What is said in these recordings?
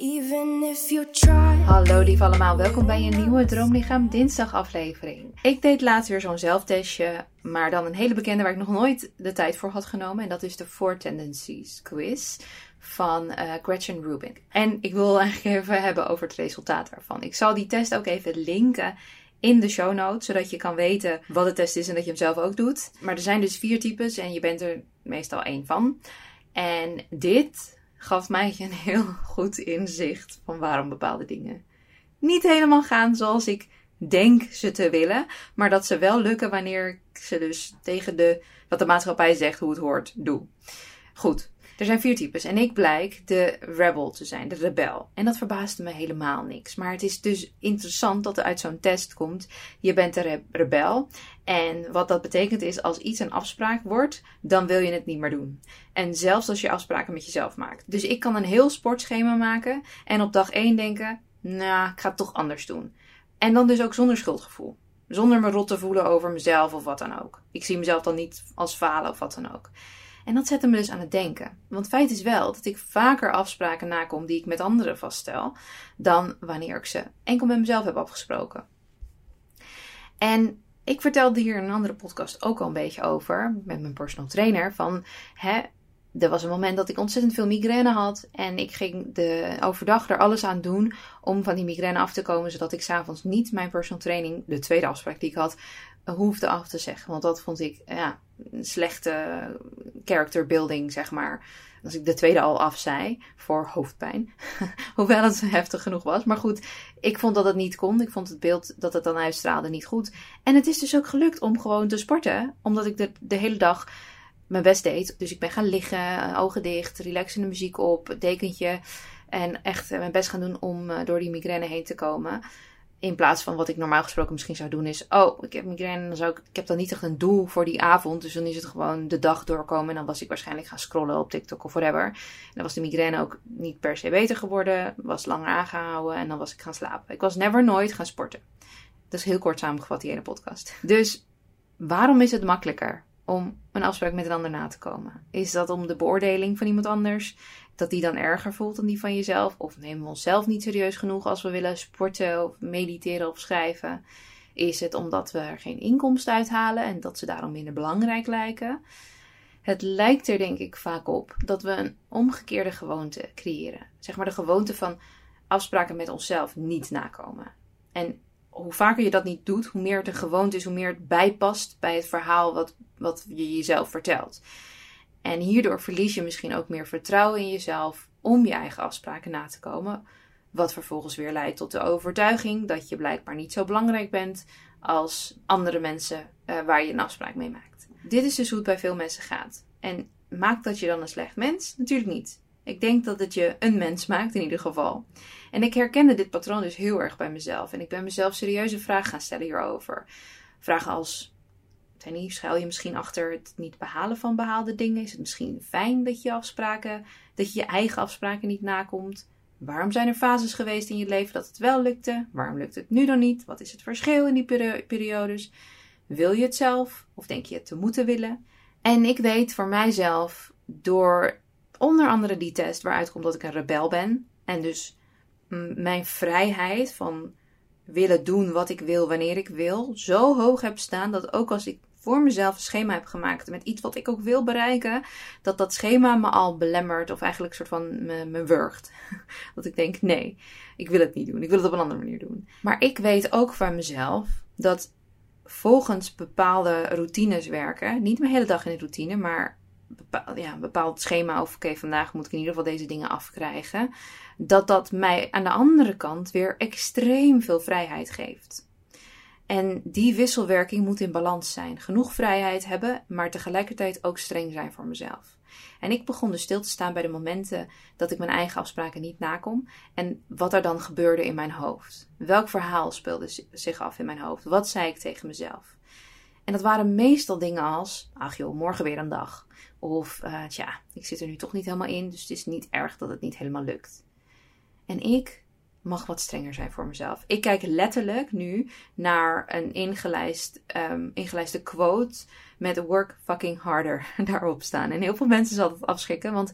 Even if you try. Hallo lief allemaal, welkom bij een nieuwe Droomlichaam dinsdag aflevering. Ik deed laatst weer zo'n zelftestje, maar dan een hele bekende waar ik nog nooit de tijd voor had genomen. En dat is de Four Tendencies quiz van eh, Gretchen Rubin. En ik wil eigenlijk even hebben over het resultaat daarvan. Ik zal die test ook even linken in de show notes, zodat je kan weten wat de test is en dat je hem zelf ook doet. Maar er zijn dus vier types en je bent er meestal één van. En dit gaf mij een heel goed inzicht van waarom bepaalde dingen niet helemaal gaan zoals ik denk ze te willen, maar dat ze wel lukken wanneer ik ze dus tegen de, wat de maatschappij zegt hoe het hoort, doe. Goed, er zijn vier types en ik blijk de rebel te zijn, de rebel. En dat verbaasde me helemaal niks. Maar het is dus interessant dat er uit zo'n test komt, je bent een rebel. En wat dat betekent is, als iets een afspraak wordt, dan wil je het niet meer doen. En zelfs als je afspraken met jezelf maakt. Dus ik kan een heel sportschema maken en op dag 1 denken, nou, ik ga het toch anders doen. En dan dus ook zonder schuldgevoel. Zonder me rot te voelen over mezelf of wat dan ook. Ik zie mezelf dan niet als falen of wat dan ook. En dat zette me dus aan het denken. Want feit is wel dat ik vaker afspraken nakom die ik met anderen vaststel, dan wanneer ik ze enkel met mezelf heb afgesproken. En ik vertelde hier in een andere podcast ook al een beetje over, met mijn personal trainer, van hè, er was een moment dat ik ontzettend veel migraine had. En ik ging de, overdag er alles aan doen om van die migraine af te komen. Zodat ik s'avonds niet mijn personal training, de tweede afspraak die ik had, hoefde af te zeggen. Want dat vond ik ja, een slechte character building, zeg maar. Als ik de tweede al af zei voor hoofdpijn. Hoewel het heftig genoeg was. Maar goed, ik vond dat het niet kon. Ik vond het beeld dat het dan uitstraalde niet goed. En het is dus ook gelukt om gewoon te sporten. Omdat ik de, de hele dag mijn best deed. Dus ik ben gaan liggen, ogen dicht, relaxende muziek op, dekentje. En echt mijn best gaan doen om door die migraine heen te komen. In plaats van wat ik normaal gesproken misschien zou doen is... Oh, ik heb migraine dan zou ik... Ik heb dan niet echt een doel voor die avond. Dus dan is het gewoon de dag doorkomen. En dan was ik waarschijnlijk gaan scrollen op TikTok of whatever. En dan was de migraine ook niet per se beter geworden. Was langer aangehouden. En dan was ik gaan slapen. Ik was never nooit gaan sporten. Dat is heel kort samengevat, die hele podcast. Dus waarom is het makkelijker om een afspraak met een ander na te komen? Is dat om de beoordeling van iemand anders? Dat die dan erger voelt dan die van jezelf? Of nemen we onszelf niet serieus genoeg als we willen sporten of mediteren of schrijven? Is het omdat we er geen inkomsten uithalen en dat ze daarom minder belangrijk lijken? Het lijkt er denk ik vaak op dat we een omgekeerde gewoonte creëren. Zeg maar de gewoonte van afspraken met onszelf niet nakomen. En hoe vaker je dat niet doet, hoe meer het een gewoonte is, hoe meer het bijpast bij het verhaal wat, wat je jezelf vertelt. En hierdoor verlies je misschien ook meer vertrouwen in jezelf om je eigen afspraken na te komen. Wat vervolgens weer leidt tot de overtuiging dat je blijkbaar niet zo belangrijk bent als andere mensen uh, waar je een afspraak mee maakt. Dit is dus hoe het bij veel mensen gaat. En maakt dat je dan een slecht mens? Natuurlijk niet. Ik denk dat het je een mens maakt in ieder geval. En ik herkende dit patroon dus heel erg bij mezelf. En ik ben mezelf serieuze vragen gaan stellen hierover. Vragen als: Tenny, schuil je misschien achter het niet behalen van behaalde dingen? Is het misschien fijn dat je afspraken, dat je je eigen afspraken niet nakomt? Waarom zijn er fases geweest in je leven dat het wel lukte? Waarom lukt het nu dan niet? Wat is het verschil in die periodes? Wil je het zelf of denk je het te moeten willen? En ik weet voor mijzelf, door onder andere die test waaruit komt dat ik een rebel ben en dus mijn vrijheid van willen doen wat ik wil wanneer ik wil zo hoog heb staan dat ook als ik voor mezelf een schema heb gemaakt met iets wat ik ook wil bereiken, dat dat schema me al belemmert of eigenlijk soort van me, me wurgt. Dat ik denk, nee, ik wil het niet doen. Ik wil het op een andere manier doen. Maar ik weet ook van mezelf dat volgens bepaalde routines werken, niet mijn hele dag in de routine, maar bepaald, ja, een bepaald schema of oké, vandaag moet ik in ieder geval deze dingen afkrijgen, dat dat mij aan de andere kant weer extreem veel vrijheid geeft. En die wisselwerking moet in balans zijn. Genoeg vrijheid hebben, maar tegelijkertijd ook streng zijn voor mezelf. En ik begon dus stil te staan bij de momenten dat ik mijn eigen afspraken niet nakom en wat er dan gebeurde in mijn hoofd. Welk verhaal speelde zich af in mijn hoofd? Wat zei ik tegen mezelf? En dat waren meestal dingen als: ach joh, morgen weer een dag. Of uh, tja, ik zit er nu toch niet helemaal in, dus het is niet erg dat het niet helemaal lukt. En ik mag wat strenger zijn voor mezelf. Ik kijk letterlijk nu naar een ingelijst, um, ingelijste quote met work fucking harder daarop staan. En heel veel mensen zal dat afschrikken, want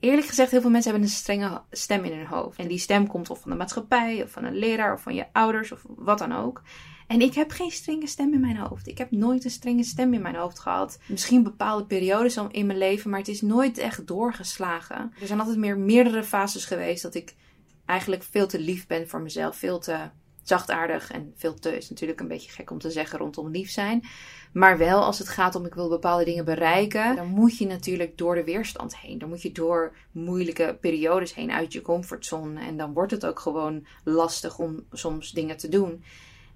eerlijk gezegd, heel veel mensen hebben een strenge stem in hun hoofd. En die stem komt of van de maatschappij, of van een leraar, of van je ouders, of wat dan ook. En ik heb geen strenge stem in mijn hoofd. Ik heb nooit een strenge stem in mijn hoofd gehad. Misschien bepaalde periodes in mijn leven, maar het is nooit echt doorgeslagen. Er zijn altijd meer meerdere fases geweest dat ik eigenlijk veel te lief ben voor mezelf. Veel te zachtaardig en veel te is natuurlijk een beetje gek om te zeggen rondom lief zijn. Maar wel als het gaat om ik wil bepaalde dingen bereiken, dan moet je natuurlijk door de weerstand heen. Dan moet je door moeilijke periodes heen uit je comfortzone. En dan wordt het ook gewoon lastig om soms dingen te doen.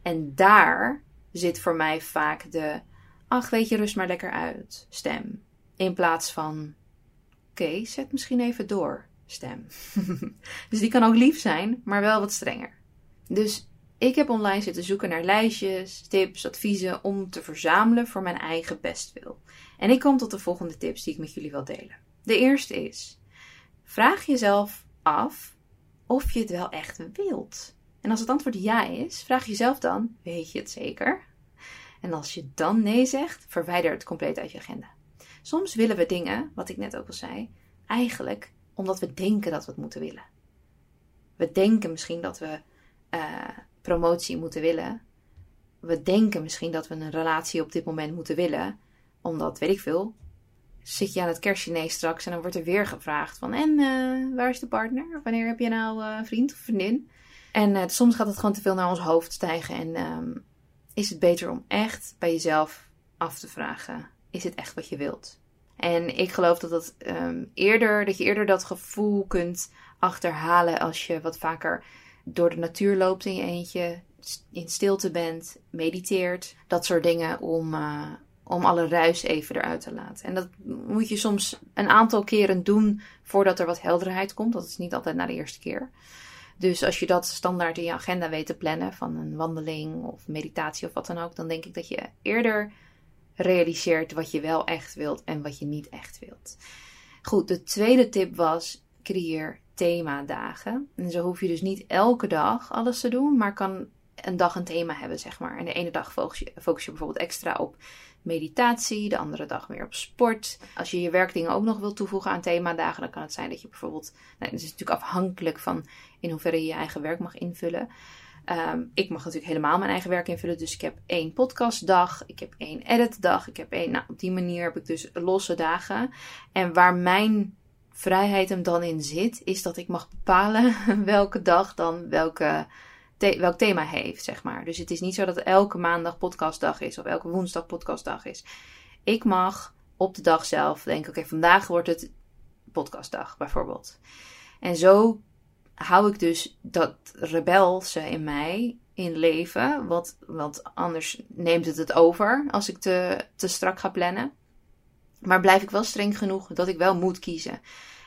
En daar zit voor mij vaak de, ach weet je, rust maar lekker uit stem. In plaats van, oké, zet misschien even door stem. dus die kan ook lief zijn, maar wel wat strenger. Dus ik heb online zitten zoeken naar lijstjes, tips, adviezen om te verzamelen voor mijn eigen bestwil. En ik kom tot de volgende tips die ik met jullie wil delen. De eerste is: vraag jezelf af of je het wel echt wilt. En als het antwoord ja is, vraag jezelf dan: weet je het zeker? En als je dan nee zegt, verwijder het compleet uit je agenda. Soms willen we dingen, wat ik net ook al zei, eigenlijk omdat we denken dat we het moeten willen. We denken misschien dat we uh, promotie moeten willen. We denken misschien dat we een relatie op dit moment moeten willen. Omdat, weet ik veel, zit je aan het kerstdiner straks en dan wordt er weer gevraagd van... En uh, waar is de partner? Wanneer heb je nou uh, vriend of vriendin? En soms gaat het gewoon te veel naar ons hoofd stijgen. En um, is het beter om echt bij jezelf af te vragen: is het echt wat je wilt? En ik geloof dat, dat, um, eerder, dat je eerder dat gevoel kunt achterhalen als je wat vaker door de natuur loopt in je eentje, in stilte bent, mediteert, dat soort dingen om, uh, om alle ruis even eruit te laten. En dat moet je soms een aantal keren doen voordat er wat helderheid komt. Dat is niet altijd na de eerste keer. Dus als je dat standaard in je agenda weet te plannen, van een wandeling of meditatie of wat dan ook, dan denk ik dat je eerder realiseert wat je wel echt wilt en wat je niet echt wilt. Goed, de tweede tip was: creëer themadagen. En zo hoef je dus niet elke dag alles te doen, maar kan een dag een thema hebben, zeg maar. En de ene dag focus je, bijvoorbeeld extra op meditatie, de andere dag meer op sport. Als je je werkdingen ook nog wilt toevoegen aan themadagen, dan kan het zijn dat je bijvoorbeeld. Nou, het is natuurlijk afhankelijk van in hoeverre je je eigen werk mag invullen. Um, ik mag natuurlijk helemaal mijn eigen werk invullen. Dus ik heb één podcastdag, ik heb één editdag, ik heb één. Nou, op die manier heb ik dus losse dagen. En waar mijn vrijheid hem dan in zit, is dat ik mag bepalen welke dag dan welke welk thema heeft, zeg maar. Dus het is niet zo dat elke maandag podcastdag is of elke woensdag podcastdag is. Ik mag op de dag zelf denken, oké, vandaag wordt het podcastdag bijvoorbeeld. En zo hou ik dus dat rebelse in mij in leven, want, anders neemt het het over als ik te, te strak ga plannen. Maar blijf ik wel streng genoeg dat ik wel moet kiezen.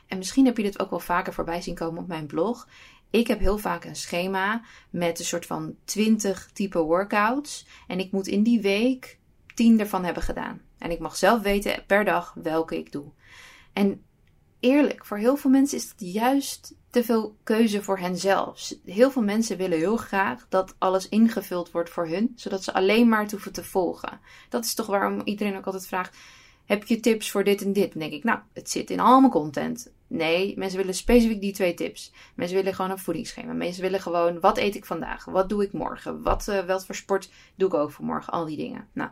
En misschien heb je dit ook wel vaker voorbij zien komen op mijn blog. Ik heb heel vaak een schema met een soort van 20 type workouts. En ik moet in die week 10 ervan hebben gedaan. En ik mag zelf weten per dag welke ik doe. En eerlijk, voor heel veel mensen is dat juist te veel keuze voor henzelf. Heel veel mensen willen heel graag dat alles ingevuld wordt voor hun, zodat ze alleen maar het hoeven te volgen. Dat is toch waarom iedereen ook altijd vraagt: heb je tips voor dit en dit? Dan denk ik, nou, het zit in al mijn content. Nee, mensen willen specifiek die twee tips. Mensen willen gewoon een voedingsschema. Mensen willen gewoon, wat eet ik vandaag? Wat doe ik morgen? Wat, uh, voor sport doe ik ook? Al die dingen. Nou,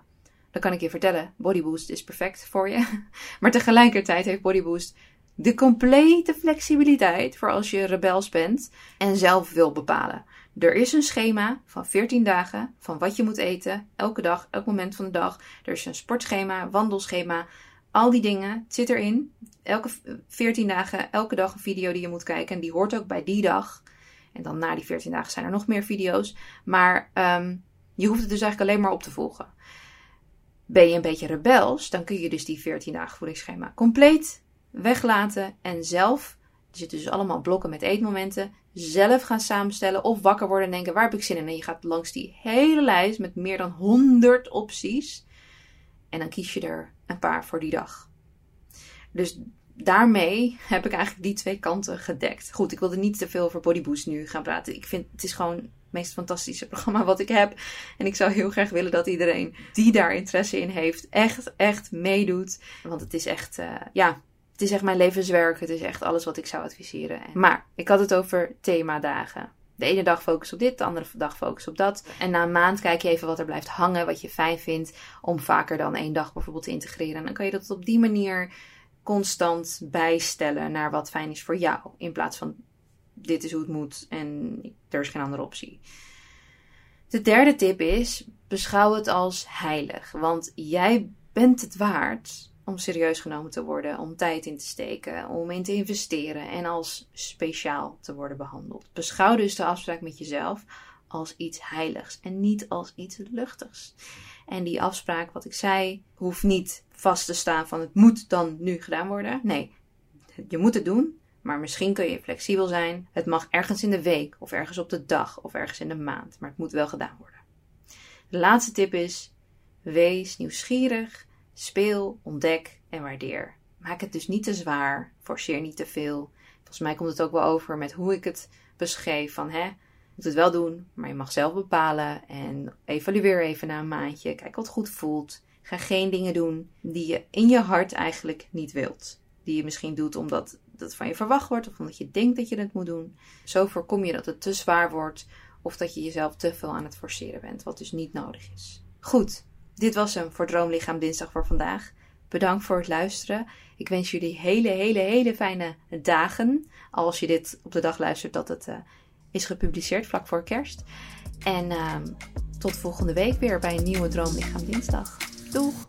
dan kan ik je vertellen, Bodyboost is perfect voor je. Maar tegelijkertijd heeft Bodyboost de complete flexibiliteit voor als je rebels bent en zelf wil bepalen. Er is een schema van 14 dagen van wat je moet eten, elke dag, elk moment van de dag. Er is een sportschema, wandelschema, al die dingen zit erin. Elke 14 dagen, elke dag een video die je moet kijken en die hoort ook bij die dag. En dan na die 14 dagen zijn er nog meer video's. Maar um, je hoeft het dus eigenlijk alleen maar op te volgen. Ben je een beetje rebels, dan kun je dus die 14 dagen voedingsschema compleet weglaten en zelf, er zitten dus allemaal blokken met eetmomenten, zelf gaan samenstellen of wakker worden en denken waar heb ik zin in. En je gaat langs die hele lijst met meer dan 100 opties en dan kies je er een paar voor die dag. Dus daarmee heb ik eigenlijk die twee kanten gedekt. Goed, ik wilde niet te veel over Bodyboost nu gaan praten. Ik vind het is gewoon het meest fantastische programma wat ik heb. En ik zou heel graag willen dat iedereen die daar interesse in heeft, echt, echt meedoet. Want het is echt, uh, ja, Het is echt mijn levenswerk. Het is echt alles wat ik zou adviseren. Maar ik had het over themadagen. De ene dag focus op dit, de andere dag focus op dat. En na een maand kijk je even wat er blijft hangen, wat je fijn vindt, om vaker dan één dag bijvoorbeeld te integreren. En dan kan je dat op die manier constant bijstellen naar wat fijn is voor jou. In plaats van dit is hoe het moet en er is geen andere optie. De derde tip is: beschouw het als heilig. Want jij bent het waard om serieus genomen te worden, om tijd in te steken, om in te investeren en als speciaal te worden behandeld. Beschouw dus de afspraak met jezelf als iets heiligs en niet als iets luchtigs. En die afspraak, wat ik zei, hoeft niet vast te staan van het moet dan nu gedaan worden. Nee, je moet het doen, maar misschien kun je flexibel zijn. Het mag ergens in de week of ergens op de dag of ergens in de maand, maar het moet wel gedaan worden. De laatste tip is: wees nieuwsgierig, speel, ontdek en waardeer. Maak het dus niet te zwaar, forceer niet te veel. Volgens mij komt het ook wel over met hoe ik het beschreef van hè, moet het wel doen, maar je mag zelf bepalen en evalueer even na een maandje. Kijk wat goed voelt. Ga geen dingen doen die je in je hart eigenlijk niet wilt. Die je misschien doet omdat dat van je verwacht wordt of omdat je denkt dat je het moet doen. Zo voorkom je dat het te zwaar wordt of dat je jezelf te veel aan het forceren bent, wat dus niet nodig is. Goed, dit was hem voor Droomlichaam Dinsdag voor vandaag. Bedankt voor het luisteren. Ik wens jullie hele, hele, hele fijne dagen. Als je dit op de dag luistert dat het uh, is gepubliceerd vlak voor kerst. En uh, tot volgende week weer bij een nieuwe Droomlichaam Dinsdag. Doeg!